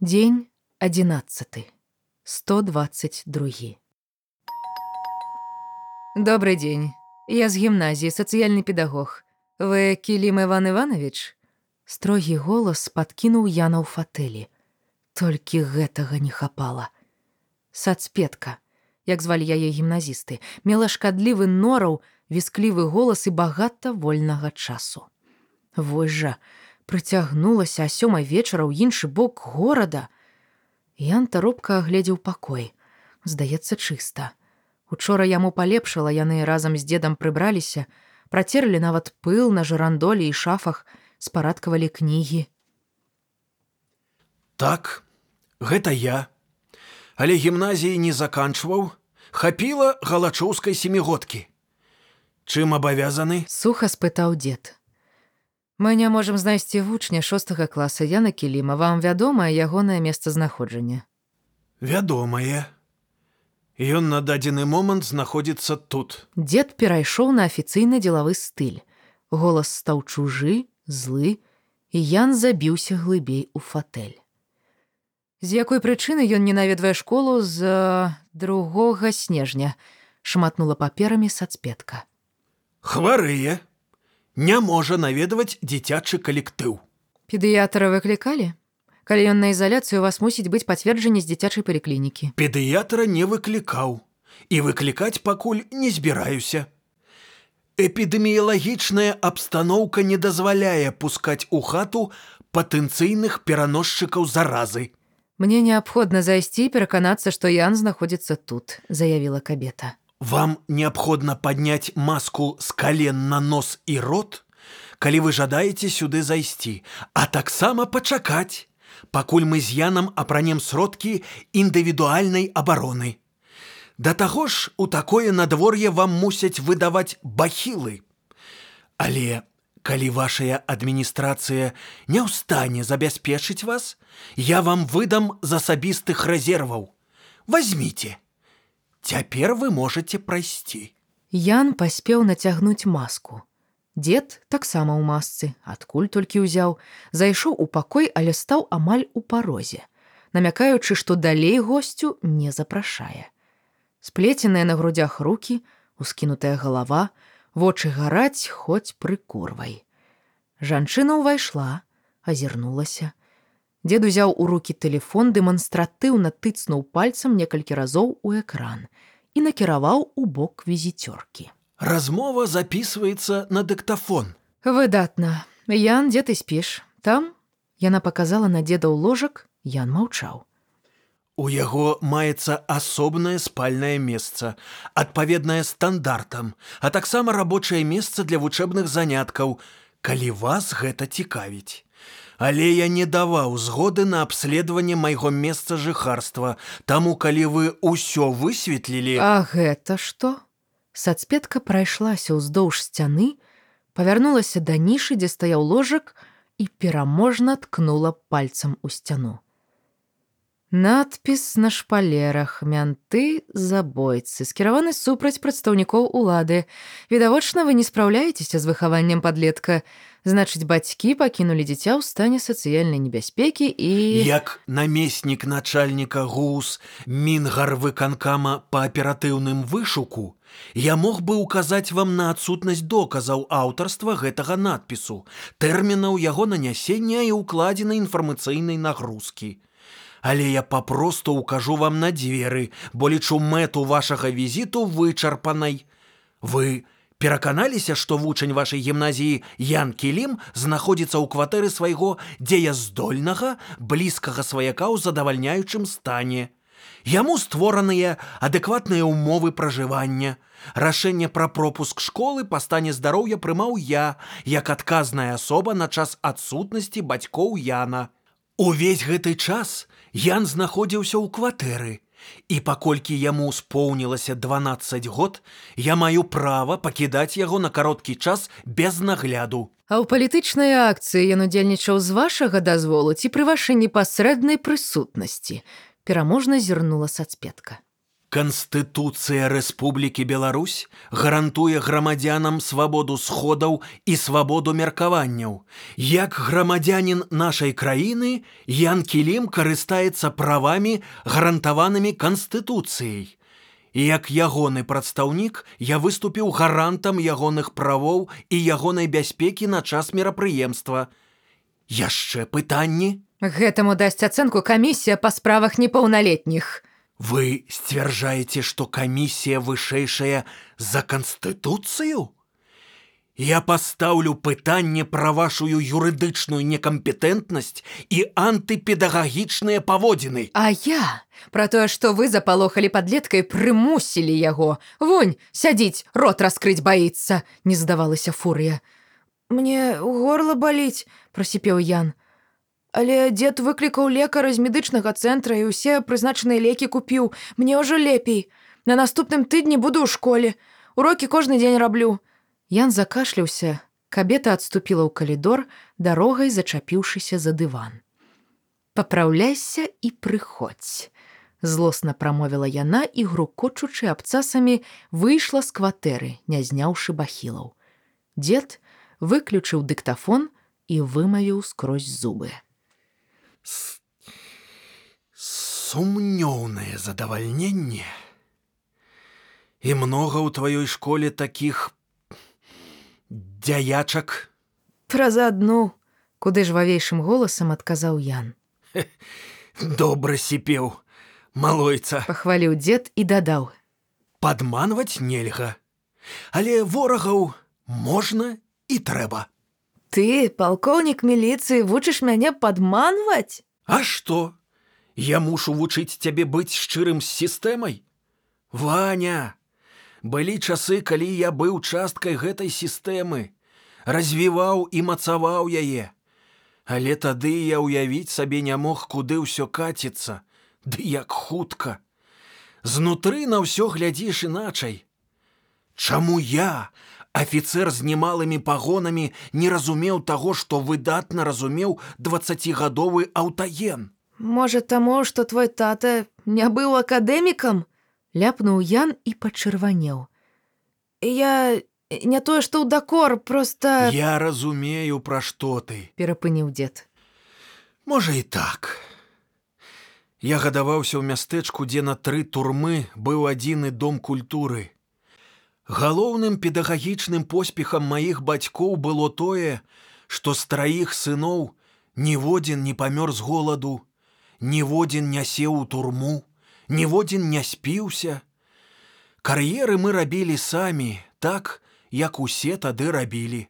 Дзень 11. 122. Добрый дзень. Я з гімназіі, сацыяльны педагог. Вы Кілім Іван Іванович? Строгі голас падкінуў Яна ў фатэлі. Толькі гэтага не хапала. Сацпетка, як звалі яе гімназісты, мела шкадлівы нораў, вісклівы голас і багата вольнага часу. Вось жа, прыцягнулася а сёмай вечара ў іншы бок горада. Ян таропка агледзеў пакой. Здаецца чыста. Учора яму палепшала яны разам з дзедам прыбраліся, працерлі нават пыл на жырандолі і шафах, спарадкавалі кнігі. Так, гэта я. Але гімназіі не заканчваў, хапіла галачоўскай семігодкі. Чым абавязаны? Суха спытаў дзед. Мы не можам знайсці вучня шостага класа Яна Кіліма, вам вядомае ягонае месцазнаходжанне. Вядомае. Ён на дадзены момант знаходзіцца тут. Дзед перайшоў на афіцыйны дзелавы стыль. Голас стаў чужы, злы, і Ян забіўся глыбей у фатэль. З якой прычыны ён не наведвае школу з другога снежня, шматнула паперамі сацпетка. Хварые. Не можа наведваць дзіцячы калектыў. Педыятара выклікалі? Калі ён на ізаляцыю у вас мусіць быць пацверджанне з дзіцячай паліклінікі. Педыятра не выклікаў і выклікаць пакуль не збіраюся. Эпідэміялагічная абстаноўка не дазваляе пускаць у хату патэнцыйных пераносчыкаў заразы. Мне неабходна зайсці і пераканацца, што Ян знаходзіцца тут, заявіла кабета. Вам неабходна падняць маску з кален на нос і рот, калі вы жадаеце сюды зайсці, а таксама пачакаць, пакуль мы з янам апранем сродкі індывідуальнай абароны. Да таго ж у такое надвор'е вам мусяць выдаваць бахілы. Але калі вашая адміністрацыя не ў стане забяспечыць вас, я вам выдам з асабістых рэзерваў. Возьмите. Цяпер вы можете прайсці. Ян паспеў нацягнуць маску. Дед таксама ў масцы, адкуль толькі ўзяў, зайшоў у пакой, але стаў амаль у парозе, намякаючы, што далей госцю не запрашае сплеценыя на грудях руки, ускінутая галава, вочы гараць хоць прыкурвай. Жанчына ўвайшла, азірнулася. Дед узяў у руки телефон, дэманстратыўна тыцнуў пальцам некалькі разоў у экран і накіраваў у бок візіцёркі. Размова записывается на дыктафон. Выдатна. Ян, дзе ты спіш? Там яна показала на деда ў ложак, Ян маўчаў. У яго маецца асобнае спальнае месца, адпаведнае стандартам, а таксама рабочае месца для вучэбных заняткаў, калі вас гэта цікавіць. Але я не даваў згоды на абследаванне майго месца жыхарства, таму калі вы ўсё высветлілі, А гэта што? Сацпетка прайшлася ўздоўж сцяны, павярнулася да нішы, дзе стаяў ложак і пераможна ткнула пальцам у сцяну. Надпіс на шпалерах мянты забойцы скіраваны супраць прадстаўнікоў улады. Відавочна, вы не спраўляецеся з выхаваннем падлетка. Значыць, бацькі пакінулі дзіця ў стане сацыяльнай небяспекі і як намеснік начальніка гус мінгарвы канкама па аператыўным вышуку, я мог бы ўказаць вам на адсутнасць доказаў аўтарства гэтага надпісу, тэрмінаў яго нанясення і ўкладзенай інфармацыйнай нагрузкі але я папросту укажу вам на дзверы, бо лічу мэту вашага візіту вычарпанай. Вы пераканаліся, што вучань вашай гімназіі Ян Кілім знаходзіцца ў кватэры свайго дзеяздольнага, блізкага сваяка ў задавальняючым стане. Яму створаныя адэкватныя ўмовы пражывання. Рашэнне пра пропуск школы па стане здароўя прымаў я, як адказная асоба на час адсутнасці бацькоў Яна. Увесь гэты час Ян знаходзіўся ў кватэры. І паколькі яму споўнілася 12 год, я маю права пакідаць яго на кароткі час без нагляду. А ў палітычнай акцыі ён удзельнічаў з вашага дазволу ці пры вашай непасрэднай прысутнасці. Пераможна зірнула сацпетка. Канстытуцыя Рэспублікі Беларусь гарантуе грамадзянам свабоду сходаў і свабоду меркаванняў. Як грамадзянін нашай краіны Ян Кілім карыстаецца правамі, гарантаванымі канстытуцыяй. І як ягоны прадстаўнік я выступіў гарантам ягоных правоў і ягонай бяспекі на час мерапрыемства. Яшчэ пытанні? Гэтаму дасць ацэнку камісія па справах непаўналетніх. Вы сцвярджаеце, што камісія вышэйшая за канстытуцыю? Я пастаўлю пытанне пра вашую юрыдычную некампетэнтнасць і антыпедагагічныя паводзіны. А я пра тое, што вы запалохалі падлеткай, прымусілі яго. Вунь, сядзіць, рот раскрыць баіцца, не здавалася фурыя. Мне ў горла баліць, прасіпеў Ян. Але дзед выклікаў лекара з медычнага цэнтра і ўсе прызначаныя лекі купіў. Мне ўжо лепей. На наступным тыдні буду ў школе. Урокі кожны дзень раблю. Ян закашляўся. Кабета адступіла ў калідор, дарогай зачапіўшыся за дыван. Папраўляйся і прыходзь. Злосна прамовіла яна і грукочучы абцасамі выйшла з кватэры, не зняўшы бахілаў. Дзед выключыў дыктафон і вымавіў скрозь зубы. Сумнёўнае задавальненне. І многа ў тваёй школе такіх дзяячак. Праз адну, куды жвавейшым голасам адказаў Ян. Добра сіпеў, малойца, Пахваліў дзед і дадаў: падманваць нельга. Але ворагаў можна і трэба. Ты, палкоўнік міліцыі, вучыш мяне падманваць? А што? Я мушу вучыць цябе быць шчырым з сістэмай. Ваня, былі часы, калі я быў часткай гэтай сістэмы, развіваў і мацаваў яе. Але тады я ўявіць сабе не мог, куды ўсё каціцца, Ды як хутка. Знутры на ўсё глядзіш іначай. Чаму я, Афіцэр з немалымі пагонамі не разумеў таго, што выдатна разумеў дваццацігадовы аўтаен. Можа таму, што твой тата не быў акадэмікам, ляпнуў Ян і пачырванеў. Я не тое, што ў дакор, проста Я разумею, пра што ты. перапыніў дзед. Можа і так. Я гадаваўся ў мястэчку, дзе на тры турмы быў адзіны дом культуры. Галоўным педагагічным поспехам маіх бацькоў было тое, што з траіх сыноў ніводзін не памёр з голаду, ніводзін не сеў у турму, ніводзін не спіўся. Кар'еры мы рабілі самі, так, як усе тады рабілі.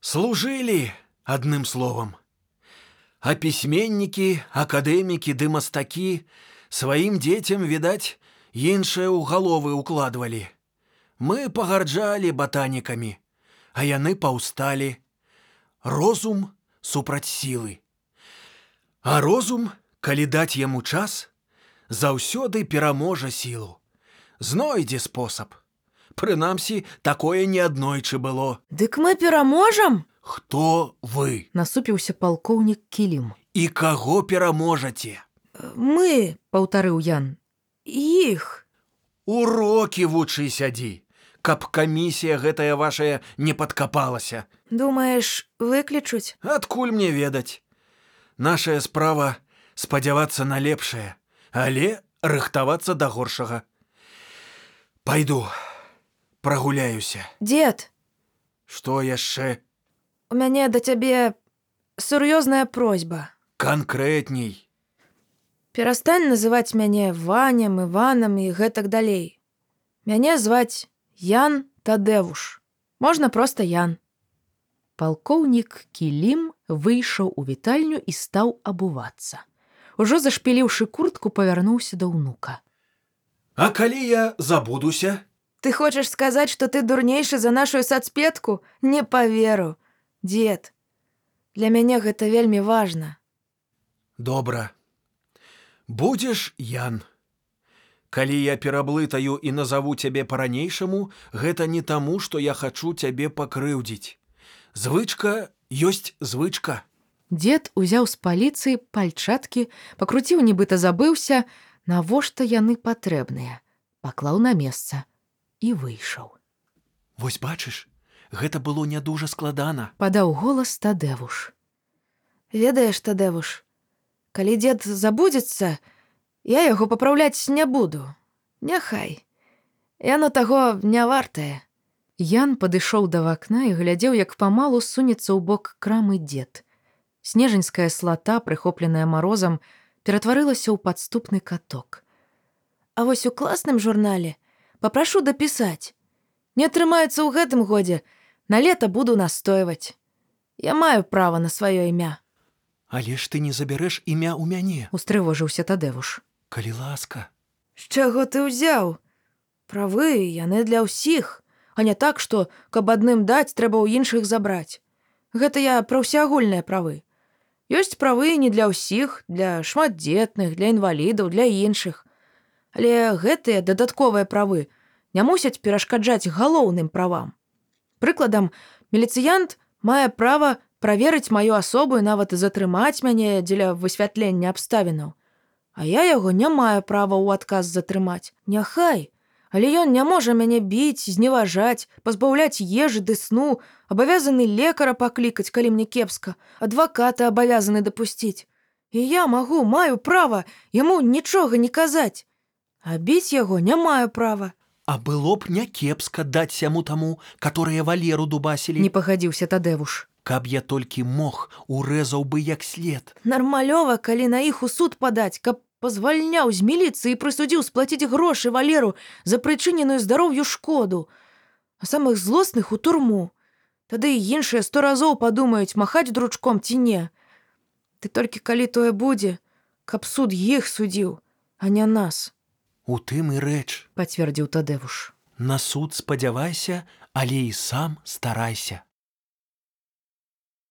Служылі адным словам. А пісьменнікі, акадэмікі ды мастакі сваім дзецям, відаць, іншае ў галовы ўкладвалі. Мы пагарджалі батанікамі, а яны паўсталі. Розум супраць сілы. А розум, калі даць яму час, заўсёды пераможа сілу. Знойдзе спосаб. Прынамсі, такое неаднойчы было. Дык мы пераможам? Хто вы насупіўся палкоўнік кілім. і каго пераможаце? Мы, паўтарыў Ян, іх. Урокі вучы сядзі, каб камісія гэтая вашая не падкапалася. Думаеш, выключуць? Адкуль мне ведаць? Нашая справа спадзявацца на лепшае, але рыхтавацца да горшага. Пайду, прагуляюся. Дзед, Што яшчэ у мяне да цябе сур'ёзная просьба. канкрэтней? Перастань называць мяне ваням, Іванам і гэтак далей. Мяне зваць Ян Тадэвуш. Можна проста Ян. Палкоўнік Кілім выйшаў у вітальню і стаў абувацца. Ужо зашпіліўшы куртку, павярнуўся да ўнука. А калі я забудуся? Ты хочаш сказаць, што ты дурнейшы за нашу сацпетку, не паверу. Дзед, для мяне гэта вельмі важна. Добра. Будзеш Ян. Калі я пераблытаю і назаву цябе па-ранейшаму, гэта не таму, што я хачу цябе пакрыўдзіць. Звычка ёсць звычка. Дзед узяў з паліцыі пальчаткі, пакруціў, нібыта забыўся, Навошта яны патрэбныя, паклаў на месца і выйшаў. Вось бачыш, гэта было не дужа складана. Падаў голас тадэвуш. Ведаеш, тадэвуш, калі дзед забудзецца, я яго папраўляць не буду. Няхай. Яно таго не вартае. Ян падышоў да вакна і глядзеў, як памалу сунецца ў бок крамы дзед. Снежаньская слата, прыхопленая марозам, ператварылася ў падступны каток. А вось у класным журнале папрашу дапісаць. Не атрымаецца ў гэтым годзе, на лета буду настойваць. Я маю права на сваё імя. Але ж ты не забярэш імя ў мяне, Устрывожыўся тадэвуш. Калі ласка. З чаго ты ўзяў? Правы яны для ўсіх, а не так, што каб адным даць, трэба ў іншых забраць. Гэта я пра ўсеагульныя правы. Ёсць правы не для ўсіх, для шматдзетных, для інвалідаў, для іншых. Але гэтыя дадатковыя правы не мусяць перашкаджаць галоўным правам. Прыкладам, міліцыянт мае права праверыць маю асобу і нават затрымаць мяне дзеля высвятлення абставінаў. А я яго не маю права ў адказ затрымаць. Няхай, але ён не можа мяне біць, зневажаць, пазбаўляць ежы ды сну, абавязаны лекара паклікаць, калі мне кепска, адваката абавязаны дапусціць. І я магу, маю права яму нічога не казаць. А біць яго не маю права. А было б не кепска даць сяму таму, каторыя валеру дубасілі. Не пагадзіўся тадэвуш. Каб я толькі мог, урэзаў бы як след. Нармалёва, калі на іх у суд падаць, каб пазвальняў з міліцыі і прысудзіў сплаціць грошы валеру за прычыненую здароўю шкоду. А самых злосных у турму. Тады і іншыя сто разоў падумаюць махаць дручком ці не. Ты толькі калі тое будзе, каб суд іх судзіў, а не нас. У тым і рэч. пацвердзіў тадэвуш. На суд спадзявайся, але і сам старайся.